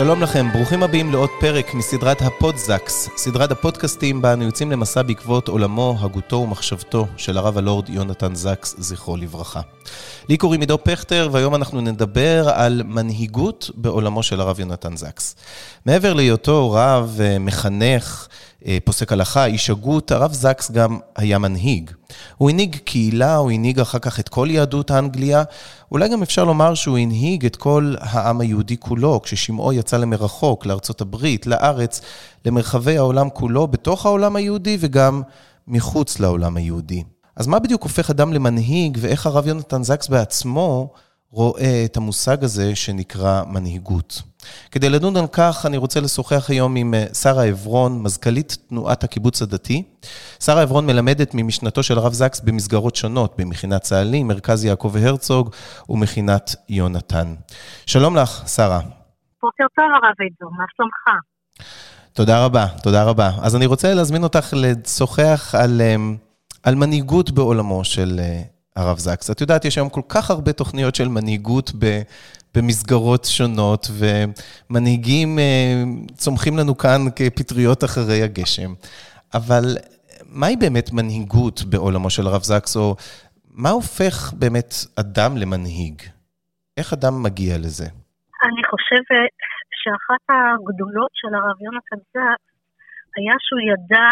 שלום לכם, ברוכים הבאים לעוד פרק מסדרת הפודזקס, סדרת הפודקאסטים בה אנו יוצאים למסע בעקבות עולמו, הגותו ומחשבתו של הרב הלורד יונתן זקס, זכרו לברכה. לי קוראים עידו פכטר, והיום אנחנו נדבר על מנהיגות בעולמו של הרב יונתן זקס. מעבר להיותו רב, אה, מחנך, אה, פוסק הלכה, איש הגות, הרב זקס גם היה מנהיג. הוא הנהיג קהילה, הוא הנהיג אחר כך את כל יהדות האנגליה. אולי גם אפשר לומר שהוא הנהיג את כל העם היהודי כולו, כששמעו יצא למרחוק, לארצות הברית, לארץ, למרחבי העולם כולו, בתוך העולם היהודי וגם מחוץ לעולם היהודי. אז מה בדיוק הופך אדם למנהיג, ואיך הרב יונתן זקס בעצמו רואה את המושג הזה שנקרא מנהיגות? כדי לדון על כך, אני רוצה לשוחח היום עם אה, שרה עברון, מזכ"לית תנועת הקיבוץ הדתי. שרה עברון מלמדת ממשנתו של הרב זקס במסגרות שונות, במכינת צהלים, מרכז יעקב הרצוג ומכינת יונתן. שלום לך, שרה. בוקר טוב, הרב עידו, מה שלומך? תודה רבה, תודה רבה. אז אני רוצה להזמין אותך לשוחח על, אה, על מנהיגות בעולמו של אה, הרב זקס. את יודעת, יש היום כל כך הרבה תוכניות של מנהיגות ב, במסגרות שונות, ומנהיגים אה, צומחים לנו כאן כפטריות אחרי הגשם. אבל מהי באמת מנהיגות בעולמו של הרב זקס, או מה הופך באמת אדם למנהיג? איך אדם מגיע לזה? אני חושבת שאחת הגדולות של הרב יונתן זקס היה שהוא ידע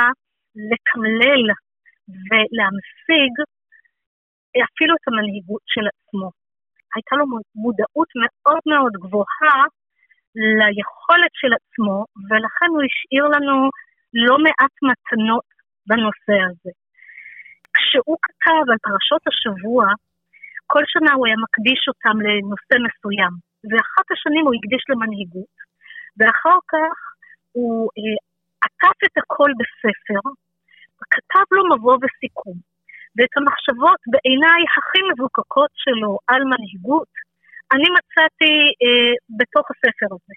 לקמלל ולהמשיג אפילו את המנהיגות של עצמו. הייתה לו מודעות מאוד מאוד גבוהה ליכולת של עצמו, ולכן הוא השאיר לנו לא מעט מתנות בנושא הזה. כשהוא כתב על פרשות השבוע, כל שנה הוא היה מקדיש אותם לנושא מסוים, ואחת השנים הוא הקדיש למנהיגות, ואחר כך הוא אה, עטף את הכל בספר, וכתב לו מבוא וסיכום. ואת המחשבות בעיניי הכי מבוקקות שלו על מנהיגות, אני מצאתי אה, בתוך הספר הזה.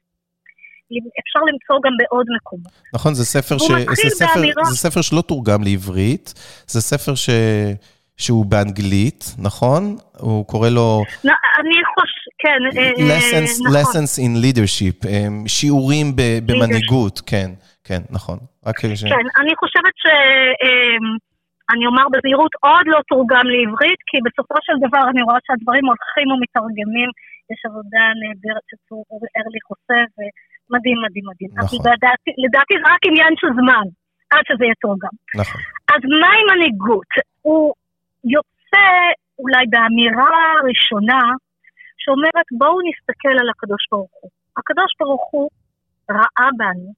אפשר למצוא גם בעוד מקומות. נכון, זה ספר, ש... זה ספר, באמירה... זה ספר שלא תורגם לעברית, זה ספר ש... שהוא באנגלית, נכון? הוא קורא לו... לא, אני חושב, כן, אה, אה, lessons, נכון. Lessons in leadership, אה, שיעורים במנהיגות, כן, כן, נכון. רק ש... כן, אני חושבת ש... אני אומר בזהירות, עוד לא תורגם לעברית, כי בסופו של דבר אני רואה שהדברים הולכים ומתרגמים. יש עבודה נהדרת שצור ארליך עושה, ומדהים, מדהים, מדהים. נכון. לדעתי, לדעתי זה רק עניין של זמן, עד שזה יהיה תורגם. נכון. אז מה עם מנהיגות? הוא יוצא אולי באמירה ראשונה, שאומרת בואו נסתכל על הקדוש ברוך הוא. הקדוש ברוך הוא ראה בנו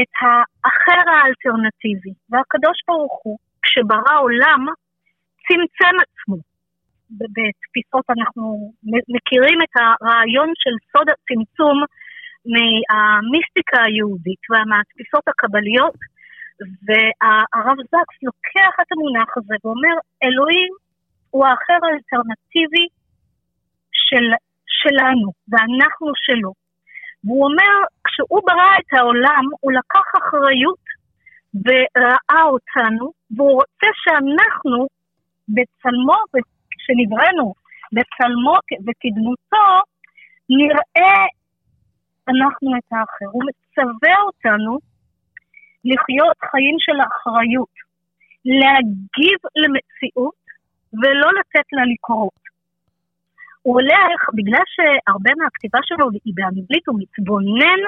את האחר האלטרנטיבי, והקדוש ברוך הוא כשברא עולם, צמצם עצמו. בתפיסות אנחנו מכירים את הרעיון של סוד הצמצום מהמיסטיקה היהודית ומהתפיסות הקבליות, והרב זקס לוקח את המונח הזה ואומר, אלוהים הוא האחר האלטרנטיבי של, שלנו, ואנחנו שלו. והוא אומר, כשהוא ברא את העולם, הוא לקח אחריות וראה אותנו, והוא רוצה שאנחנו, בצלמו, כשנבראנו, בצלמו וכדמותו, נראה אנחנו את האחר. הוא מצווה אותנו לחיות חיים של אחריות, להגיב למציאות ולא לתת לה לקרות. הוא הולך, בגלל שהרבה מהכתיבה שלו היא באנגלית, הוא מתבונן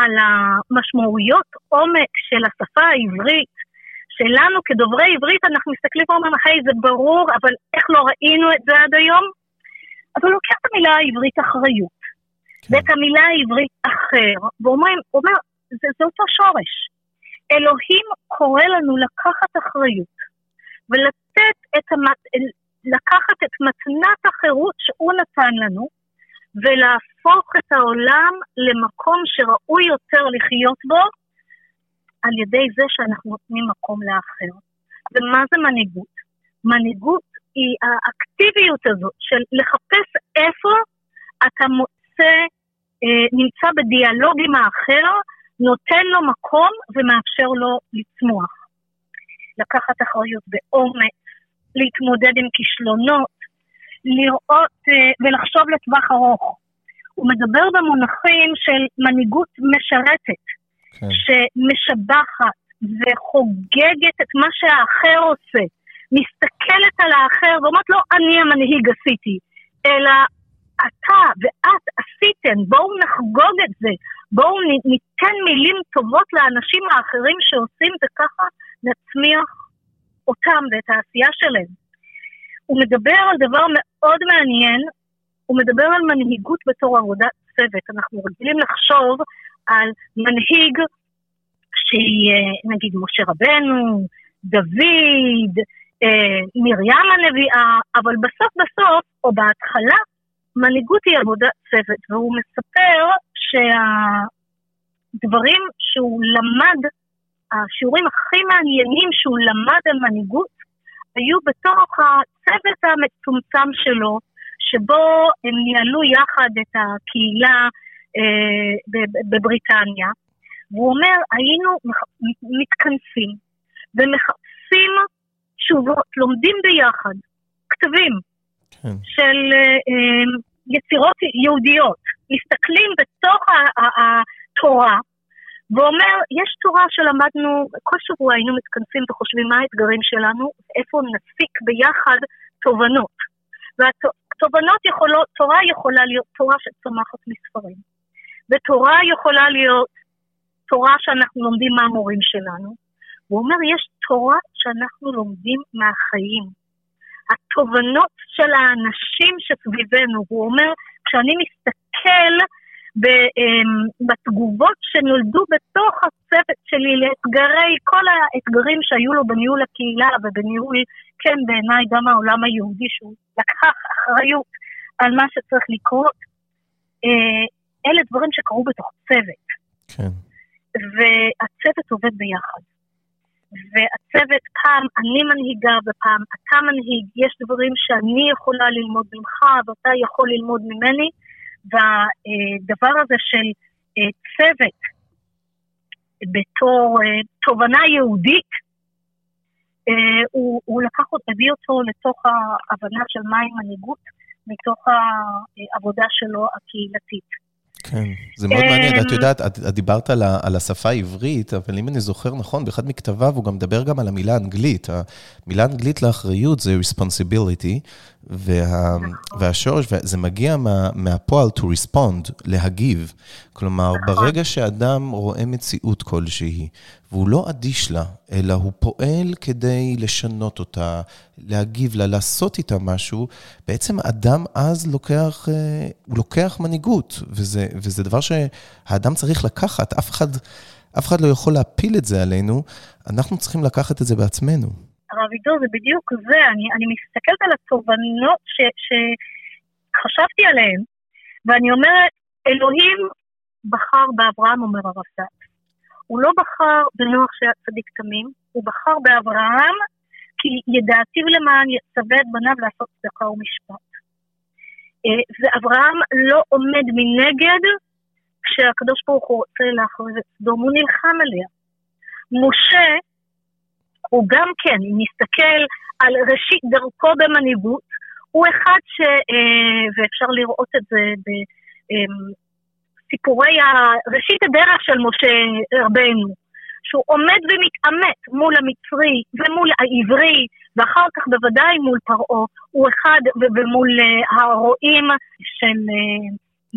על המשמעויות עומק של השפה העברית, שלנו כדוברי עברית אנחנו מסתכלים ואומרים, היי זה ברור, אבל איך לא ראינו את זה עד היום? אז הוא לוקח את המילה העברית אחריות, כן. ואת המילה העברית אחר, ואומר, אומר, זה, זה אותו שורש. אלוהים קורא לנו לקחת אחריות, ולתת את המת... לקחת את מתנת החירות שהוא נתן לנו, ולהפוך את העולם למקום שראוי יותר לחיות בו על ידי זה שאנחנו נותנים מקום לאחר. ומה זה מנהיגות? מנהיגות היא האקטיביות הזאת של לחפש איפה אתה מוצא, אה, נמצא בדיאלוג עם האחר, נותן לו מקום ומאפשר לו לצמוח. לקחת אחריות באומץ, להתמודד עם כישלונות, לראות אה, ולחשוב לטווח ארוך. הוא מדבר במונחים של מנהיגות משרתת, כן. שמשבחת וחוגגת את מה שהאחר עושה, מסתכלת על האחר ואומרת לו, אני המנהיג עשיתי, אלא אתה ואת עשיתם, בואו נחגוג את זה, בואו ניתן מילים טובות לאנשים האחרים שעושים וככה נצמיח אותם ואת העשייה שלהם. הוא מדבר על דבר מאוד מעניין, הוא מדבר על מנהיגות בתור עבודת צוות. אנחנו רגילים לחשוב על מנהיג שהיא נגיד משה רבנו, דוד, אה, מרים הנביאה, אבל בסוף בסוף, או בהתחלה, מנהיגות היא עבודת צוות, והוא מספר שהדברים שהוא למד, השיעורים הכי מעניינים שהוא למד על מנהיגות, היו בתוך הצוות המצומצם שלו, שבו הם ניהלו יחד את הקהילה אה, בבריטניה, והוא אומר, היינו מתכנסים ומחפשים תשובות, לומדים ביחד, כתבים כן. של אה, אה, יצירות יהודיות, מסתכלים בתוך התורה, ואומר, יש תורה שלמדנו, כל שבוע היינו מתכנסים וחושבים מה האתגרים שלנו, איפה נסיק ביחד תובנות. והתובנות יכולות, תורה יכולה להיות תורה שצומחת מספרים. ותורה יכולה להיות תורה שאנחנו לומדים מהמורים שלנו. הוא אומר, יש תורה שאנחנו לומדים מהחיים. התובנות של האנשים שסביבנו, הוא אומר, כשאני מסתכל בתגובות שנולדו בתוך הצוות שלי לאתגרי, כל האתגרים שהיו לו בניהול הקהילה ובניהול, כן, בעיניי גם העולם היהודי, שהוא לקח אחריות על מה שצריך לקרות, אה, אלה דברים שקרו בתוך צוות. כן. והצוות עובד ביחד. והצוות, פעם אני מנהיגה ופעם אתה מנהיג, יש דברים שאני יכולה ללמוד ממך ואתה יכול ללמוד ממני, והדבר הזה של אה, צוות בתור אה, תובנה יהודית, אה, הוא, הוא לקח, הביא אותו לתוך ההבנה של מהי מנהיגות, מתוך העבודה שלו הקהילתית. כן, זה מאוד מעניין. את אמ, יודעת, את, את דיברת על, ה, על השפה העברית, אבל אם אני זוכר נכון, באחד מכתביו הוא גם מדבר גם על המילה האנגלית. המילה האנגלית לאחריות זה responsibility, וה, נכון. והשורש, זה מגיע מה, מהפועל to respond, להגיב. כלומר, נכון. ברגע שאדם רואה מציאות כלשהי, והוא לא אדיש לה, אלא הוא פועל כדי לשנות אותה, להגיב לה, לעשות איתה משהו, בעצם אדם אז לוקח, אה, הוא לוקח מנהיגות, וזה, וזה דבר שהאדם צריך לקחת, אף אחד, אף אחד לא יכול להפיל את זה עלינו, אנחנו צריכים לקחת את זה בעצמנו. עידו, זה בדיוק זה, אני, אני מסתכלת על התובנות ש, שחשבתי עליהן, ואני אומרת, אלוהים בחר באברהם, אומר הרב זקס. הוא לא בחר בנוח שהיה צדיק תמים, הוא בחר באברהם כי ידעתיו למען יצווה את בניו לעשות צדקה ומשפט. אה, ואברהם לא עומד מנגד כשהקדוש ברוך הוא רוצה להכריז את סדום, הוא נלחם עליה. משה, הוא גם כן, אם נסתכל על ראשית דרכו במנהיגות, הוא אחד ש... אה, ואפשר לראות את זה בסיפורי אה, ראשית הדרך של משה רבנו, שהוא עומד ומתעמת מול המצרי ומול העברי, ואחר כך בוודאי מול פרעה, הוא אחד ומול uh, הרועים של uh,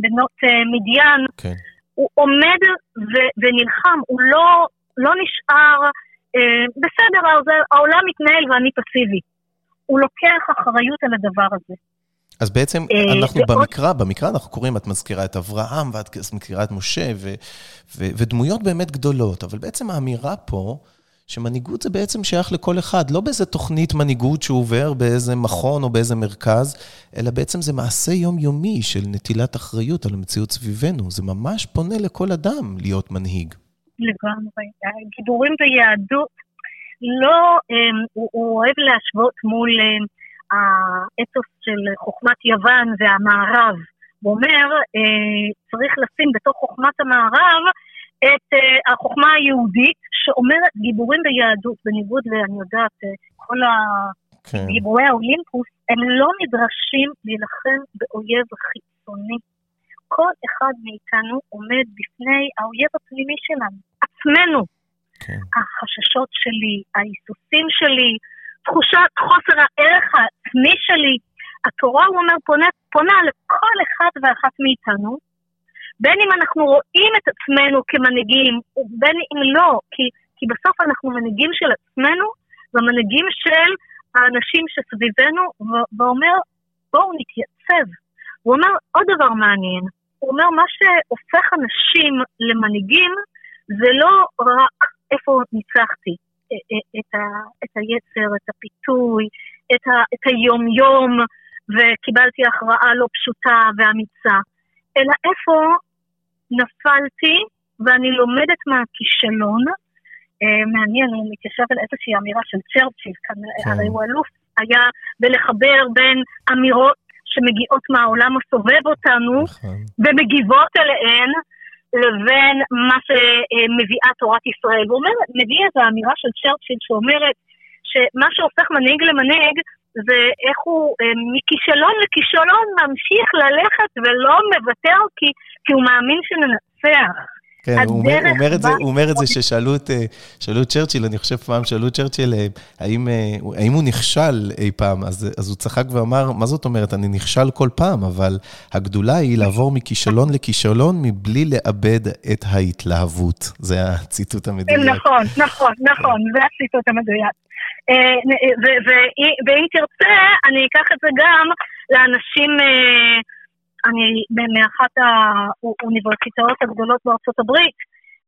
בנות מדיין. כן. הוא עומד ו- ונלחם, הוא לא, לא נשאר, בסדר, העולם מתנהל ואני פסיבי. הוא לוקח אחריות על הדבר הזה. אז בעצם אה, אנחנו במקרא, במקרא אנחנו קוראים, את מזכירה את אברהם ואת מזכירה את משה, ו, ו, ודמויות באמת גדולות, אבל בעצם האמירה פה, שמנהיגות זה בעצם שייך לכל אחד, לא באיזה תוכנית מנהיגות שהוא עובר באיזה מכון או באיזה מרכז, אלא בעצם זה מעשה יומיומי של נטילת אחריות על המציאות סביבנו. זה ממש פונה לכל אדם להיות מנהיג. לגמרי. גיבורים ביהדות, לא, הוא, הוא אוהב להשוות מול האתוס של חוכמת יוון והמערב. הוא אומר, אה, צריך לשים בתוך חוכמת המערב את uh, החוכמה היהודית שאומרת גיבורים ביהדות, בניגוד ל... אני יודעת, uh, כל הגיבורי כן. האולימפוס, הם לא נדרשים להילחם באויב חיצוני. כל אחד מאיתנו עומד בפני האויב הפנימי שלנו, עצמנו. כן. החששות שלי, ההיסוסים שלי, תחושת חוסר הערך העצמי שלי. התורה, הוא אומר, פונה, פונה לכל אחד ואחת מאיתנו, בין אם אנחנו רואים את עצמנו כמנהיגים, ובין אם לא, כי, כי בסוף אנחנו מנהיגים של עצמנו, ומנהיגים של האנשים שסביבנו, ואומר, בואו נתייצב. הוא אומר עוד דבר מעניין, הוא אומר, מה שהופך אנשים למנהיגים, זה לא רק איפה ניצחתי, את, ה, את היצר, את הפיתוי, את, ה, את היום-יום, וקיבלתי הכרעה לא פשוטה ואמיצה, אלא איפה נפלתי ואני לומדת מהכישלון. אה, מעניין, הוא מתיישב על איזושהי אמירה של צ'רצ'יל, כן. הרי הוא אלוף היה בלחבר בין אמירות שמגיעות מהעולם הסובב אותנו נכון. ומגיבות אליהן, לבין מה שמביאה תורת ישראל. הוא אומר, מביא איזו אמירה של צ'רצ'יל שאומרת שמה שהופך מנהיג למנהיג זה איך הוא אה, מכישלון לכישלון ממשיך ללכת ולא מוותר כי, כי הוא מאמין שננצח. כן, הוא אומר, הוא, אומר את זה, הוא אומר את זה ששאלו את, אה, שאלו את צ'רצ'יל, אני חושב פעם שאלו את צ'רצ'יל, אה, האם, האם הוא נכשל אי פעם, אז, אז הוא צחק ואמר, מה זאת אומרת, אני נכשל כל פעם, אבל הגדולה היא לעבור מכישלון לכישלון מבלי לאבד את ההתלהבות. זה הציטוט המדויק. נכון, נכון, נכון, זה הציטוט המדויק. אה, ואם תרצה, אני אקח את זה גם לאנשים, אה, אני מאחת האוניברסיטאות הגדולות בארצות הברית,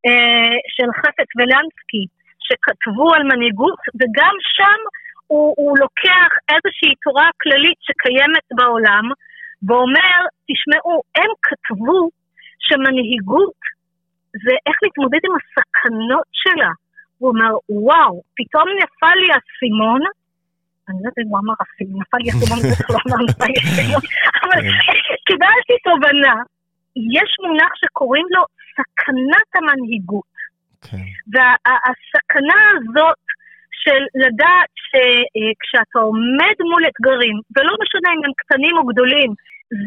אה, של חפץ ולנסקי, שכתבו על מנהיגות, וגם שם הוא, הוא לוקח איזושהי תורה כללית שקיימת בעולם, ואומר, תשמעו, הם כתבו שמנהיגות זה איך להתמודד עם הסכנות שלה. הוא אומר, וואו, פתאום נפל לי האסימון, אני לא יודעת אם הוא אמר אסימון, נפל לי האסימון, זה לא אמר נפל לי האסימון, אבל קיבלתי תובנה, יש מונח שקוראים לו סכנת המנהיגות. כן. והסכנה הזאת של לדעת שכשאתה עומד מול אתגרים, ולא משנה אם הם קטנים או גדולים,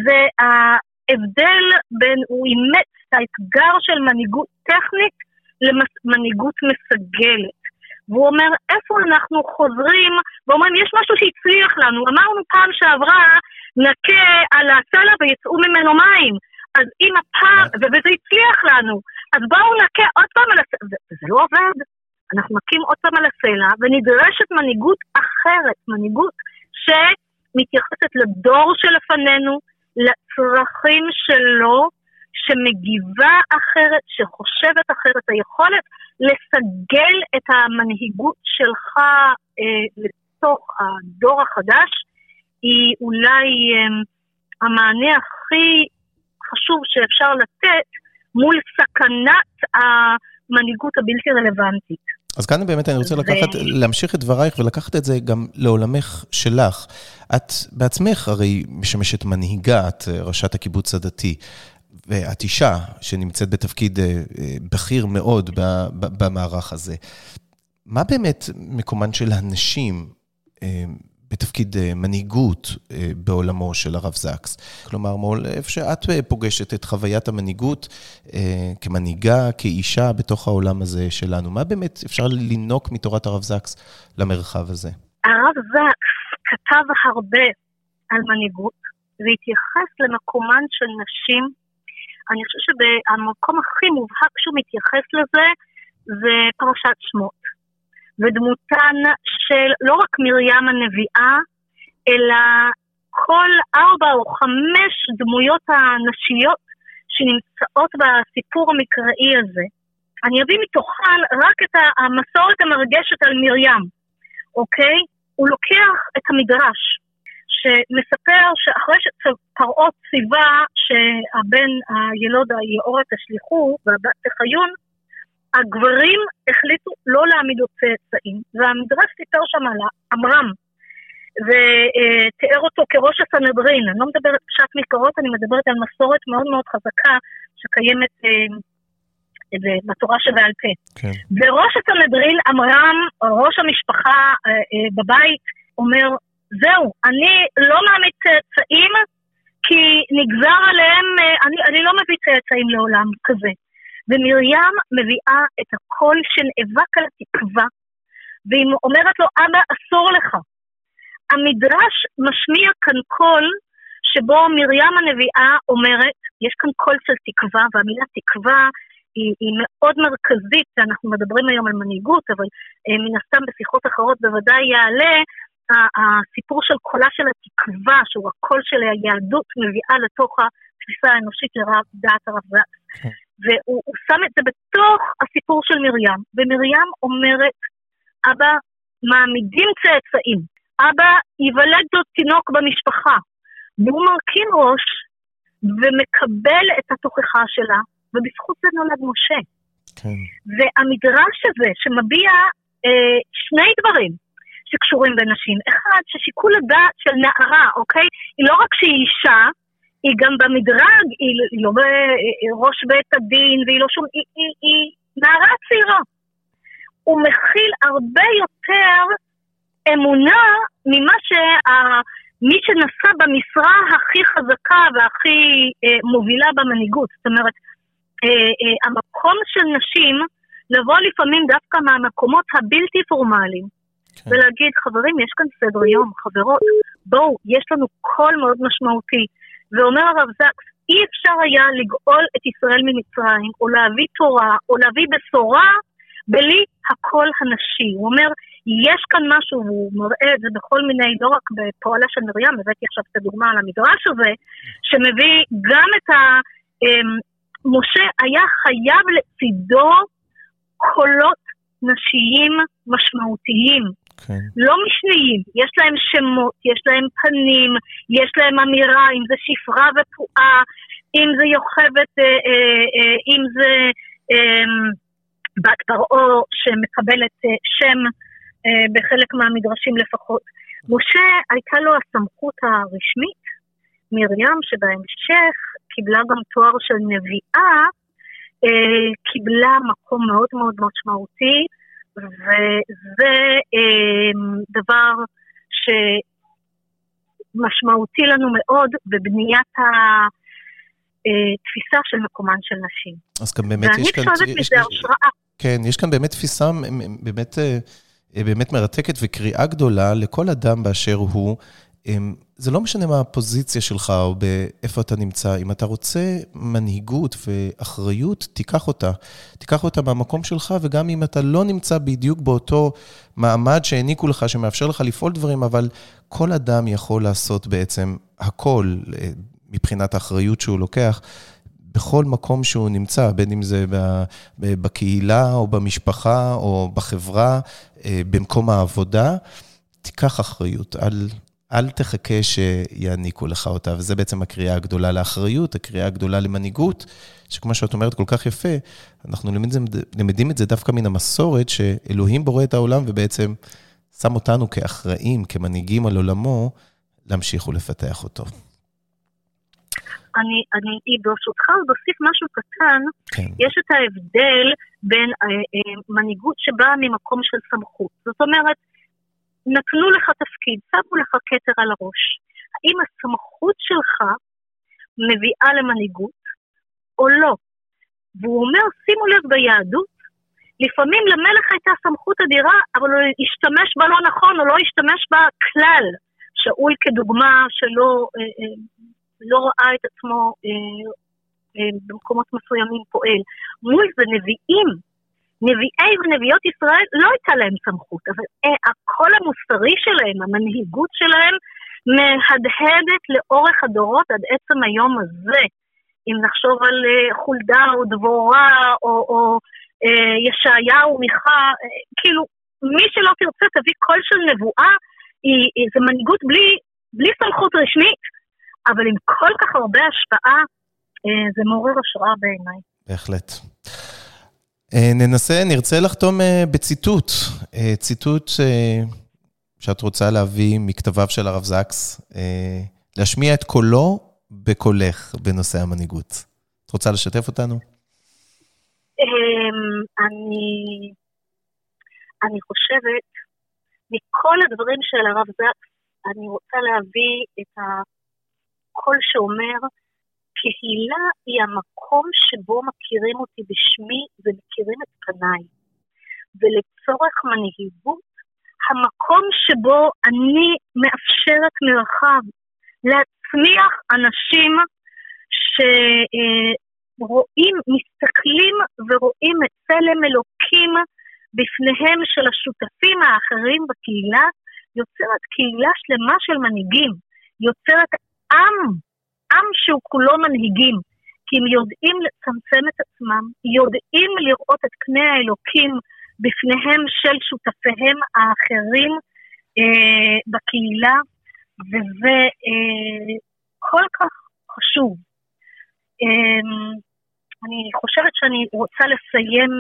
זה ההבדל בין, הוא אימץ את האתגר של מנהיגות טכנית למנהיגות מסגלת. והוא אומר, איפה אנחנו חוזרים, ואומרים, יש משהו שהצליח לנו. אמרנו פעם שעברה, נכה על הסלע ויצאו ממנו מים. אז אם הפעם, וזה הצליח לנו, אז בואו נכה עוד פעם על הסלע, וזה לא עובד. אנחנו נקים עוד פעם על הסלע, ונדרשת מנהיגות אחרת, מנהיגות שמתייחסת לדור שלפנינו, לצרכים שלו, שמגיבה אחרת, שחושבת אחרת, היכולת לסגל את המנהיגות שלך אה, לתוך הדור החדש, היא אולי אה, המענה הכי חשוב שאפשר לתת מול סכנת המנהיגות הבלתי רלוונטית. אז כאן באמת אני רוצה לקחת, להמשיך את דברייך ולקחת את זה גם לעולמך שלך. את בעצמך הרי משמשת מנהיגה, את ראשת הקיבוץ הדתי. ואת אישה שנמצאת בתפקיד אה, אה, בכיר מאוד במערך הזה. מה באמת מקומן של הנשים אה, בתפקיד מנהיגות בעולמו של הרב זקס? כלומר, איפה שאת פוגשת את חוויית המנהיגות כמנהיגה, כאישה בתוך העולם הזה שלנו, מה באמת אפשר לנוק מתורת הרב זקס למרחב הזה? הרב זקס כתב הרבה על מנהיגות והתייחס למקומן של נשים אני חושבת שהמקום הכי מובהק שהוא מתייחס לזה זה פרשת שמות. ודמותן של לא רק מרים הנביאה, אלא כל ארבע או חמש דמויות הנשיות שנמצאות בסיפור המקראי הזה. אני אביא מתוכן רק את המסורת המרגשת על מרים, אוקיי? הוא לוקח את המדרש, שמספר שאחרי שפרעה ציווה שהבן הילוד היאורה תשליכו והבת תחיון, הגברים החליטו לא להעמיד עוד צאצאים, והמדרש סיפר שם על עמרם, ותיאר אותו כראש הסנהדרין. אני לא מדברת פשט מקורות, אני מדברת על מסורת מאוד מאוד חזקה שקיימת אה, בתורה שבעל פה. כן. וראש הסנהדרין, עמרם, ראש המשפחה אה, אה, בבית, אומר, זהו, אני לא מעמיד צאצאים כי נגזר עליהם, אה, אני, אני לא מביא צאצאים לעולם כזה. ומרים מביאה את הקול שנאבק על התקווה, והיא אומרת לו, אבא, אסור לך. המדרש משמיע כאן קול שבו מרים הנביאה אומרת, יש כאן קול של תקווה, והמילה תקווה היא, היא מאוד מרכזית, אנחנו מדברים היום על מנהיגות, אבל אה, מן הסתם בשיחות אחרות בוודאי יעלה הסיפור של קולה של התקווה, שהוא הקול של היהדות, מביאה לתוך התפיסה האנושית לרב דעת הרב זקס. כן. והוא שם את זה בתוך הסיפור של מרים, ומרים אומרת, אבא, מעמידים צאצאים, אבא ייוולד לו תינוק במשפחה, והוא מרכין ראש ומקבל את התוכחה שלה, ובזכות זה נולד משה. כן. והמדרש הזה שמביע אה, שני דברים שקשורים בנשים, אחד, ששיקול הדעת של נערה, אוקיי? היא לא רק שהיא אישה, היא גם במדרג, היא, היא לא בראש בית הדין, והיא לא שום... היא, היא, היא נערה צעירה. הוא מכיל הרבה יותר אמונה ממה שה... מי שנשא במשרה הכי חזקה והכי אה, מובילה במנהיגות. זאת אומרת, אה, אה, המקום של נשים לבוא לפעמים דווקא מהמקומות הבלתי פורמליים כן. ולהגיד, חברים, יש כאן סדר יום, חברות, בואו, יש לנו קול מאוד משמעותי. ואומר הרב זקס, אי אפשר היה לגאול את ישראל ממצרים, או להביא תורה, או להביא בשורה, בלי הקול הנשי. הוא אומר, יש כאן משהו, והוא מראה את זה בכל מיני, לא רק בפועלה של מרים, הבאתי עכשיו את הדוגמה על המדרש הזה, שמביא גם את ה... אמ, משה היה חייב לצידו קולות נשיים משמעותיים. כן. לא משניים, יש להם שמות, יש להם פנים, יש להם אמירה, אם זה שפרה ופועה, אם זה יוכבת, אה, אה, אה, אם זה אה, בת פרעה שמקבלת אה, שם אה, בחלק מהמדרשים לפחות. משה הייתה לו הסמכות הרשמית, מרים שבהמשך קיבלה גם תואר של נביאה, אה, קיבלה מקום מאוד מאוד משמעותי. וזה אה, דבר שמשמעותי לנו מאוד בבניית התפיסה של מקומן של נשים. אז כאן באמת יש כאן... ואני חושבת מזה השראה. כן, יש כאן באמת תפיסה באמת, אה, באמת מרתקת וקריאה גדולה לכל אדם באשר הוא. זה לא משנה מה הפוזיציה שלך או באיפה אתה נמצא. אם אתה רוצה מנהיגות ואחריות, תיקח אותה. תיקח אותה מהמקום שלך, וגם אם אתה לא נמצא בדיוק באותו מעמד שהעניקו לך, שמאפשר לך לפעול דברים, אבל כל אדם יכול לעשות בעצם הכל אה, מבחינת האחריות שהוא לוקח. בכל מקום שהוא נמצא, בין אם זה בקהילה או במשפחה או בחברה, אה, במקום העבודה, תיקח אחריות על אל תחכה שיעניקו לך אותה, וזה בעצם הקריאה הגדולה לאחריות, הקריאה הגדולה למנהיגות, שכמו שאת אומרת כל כך יפה, אנחנו למד, למדים את זה דווקא מן המסורת, שאלוהים בורא את העולם ובעצם שם אותנו כאחראים, כמנהיגים על עולמו, להמשיך ולפתח אותו. אני, אני ברשותך עוד אוסיף משהו קטן, כן. יש את ההבדל בין אה, אה, מנהיגות שבאה ממקום של סמכות. זאת אומרת, נתנו לך תפקיד, שמו לך כתר על הראש. האם הסמכות שלך מביאה למנהיגות או לא? והוא אומר, שימו לב ביהדות, לפעמים למלך הייתה סמכות אדירה, אבל הוא השתמש בה לא נכון, או לא השתמש בה כלל. שאול כדוגמה שלא אה, אה, לא ראה את עצמו אה, במקומות מסוימים פועל. מול זה נביאים נביאי ונביאות ישראל לא הייתה להם סמכות, אבל אה, הקול המוסרי שלהם, המנהיגות שלהם, מהדהדת לאורך הדורות עד עצם היום הזה. אם נחשוב על אה, חולדה או דבורה או, או אה, ישעיהו, מיכה, כאילו, מי שלא תרצה תביא קול של נבואה, היא, זה מנהיגות בלי, בלי סמכות רשמית, אבל עם כל כך הרבה השפעה, זה מעורר השראה בעיניי. בהחלט. אה, ננסה, נרצה לחתום אה, בציטוט. אה, ציטוט שאת רוצה להביא מכתביו של הרב זקס, להשמיע את קולו בקולך בנושא המנהיגות. את רוצה לשתף אותנו? אמ, אני, אני חושבת, מכל הדברים של הרב זקס, אני רוצה להביא את הקול שאומר, קהילה היא המקום שבו מכירים אותי בשמי ומכירים את פניי. ולצורך מנהיגות, המקום שבו אני מאפשרת מרחב להצמיח אנשים שרואים, מסתכלים ורואים את צלם אלוקים בפניהם של השותפים האחרים בקהילה, יוצרת קהילה שלמה של מנהיגים, יוצרת עם עם שהוא כולו מנהיגים, כי הם יודעים לצמצם את עצמם, יודעים לראות את קנה האלוקים בפניהם של שותפיהם האחרים אה, בקהילה, וזה אה, כל כך חשוב. אה, אני חושבת שאני רוצה לסיים,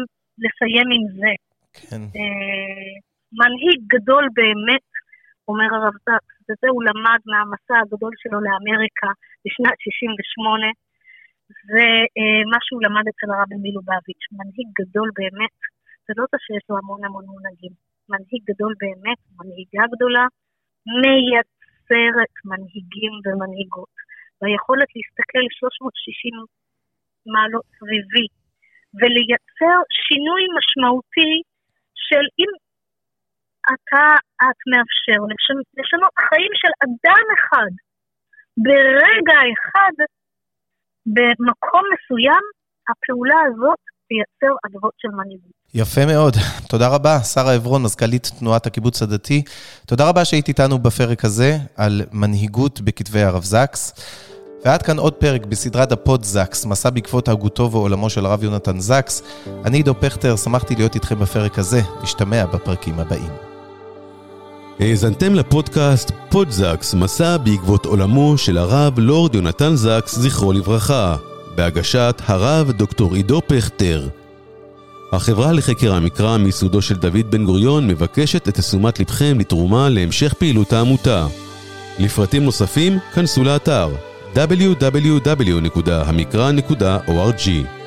לסיים עם זה. כן. אה, מנהיג גדול באמת, אומר הרב זקס, וזה הוא למד מהמסע הגדול שלו לאמריקה בשנת 68, ומה שהוא למד אצל הרבי מילובביץ', מנהיג גדול באמת, זה לא זה שיש לו המון המון מונהגים, מנהיג גדול באמת, מנהיגה גדולה, מייצרת מנהיגים ומנהיגות, והיכולת להסתכל 360 מעלות סביבי, ולייצר שינוי משמעותי של אם אתה, את מאפשר לשנות חיים של אדם אחד ברגע אחד במקום מסוים, הפעולה הזאת תייצר אדוות של מנהיגות. יפה מאוד. תודה רבה, שרה עברון, מזכ"לית תנועת הקיבוץ הדתי. תודה רבה שהיית איתנו בפרק הזה על מנהיגות בכתבי הרב זקס. ועד כאן עוד פרק בסדרת הפוד זקס, מסע בעקבות הגותו ועולמו של הרב יונתן זקס. אני עידו פכטר, שמחתי להיות איתכם בפרק הזה. נשתמע בפרקים הבאים. האזנתם לפודקאסט פודזקס, מסע בעקבות עולמו של הרב לורד יונתן זקס, זכרו לברכה, בהגשת הרב דוקטור עידו פכטר. החברה לחקר המקרא מיסודו של דוד בן גוריון מבקשת את תשומת לבכם לתרומה להמשך פעילות העמותה. לפרטים נוספים, כנסו לאתר www.המקרא.org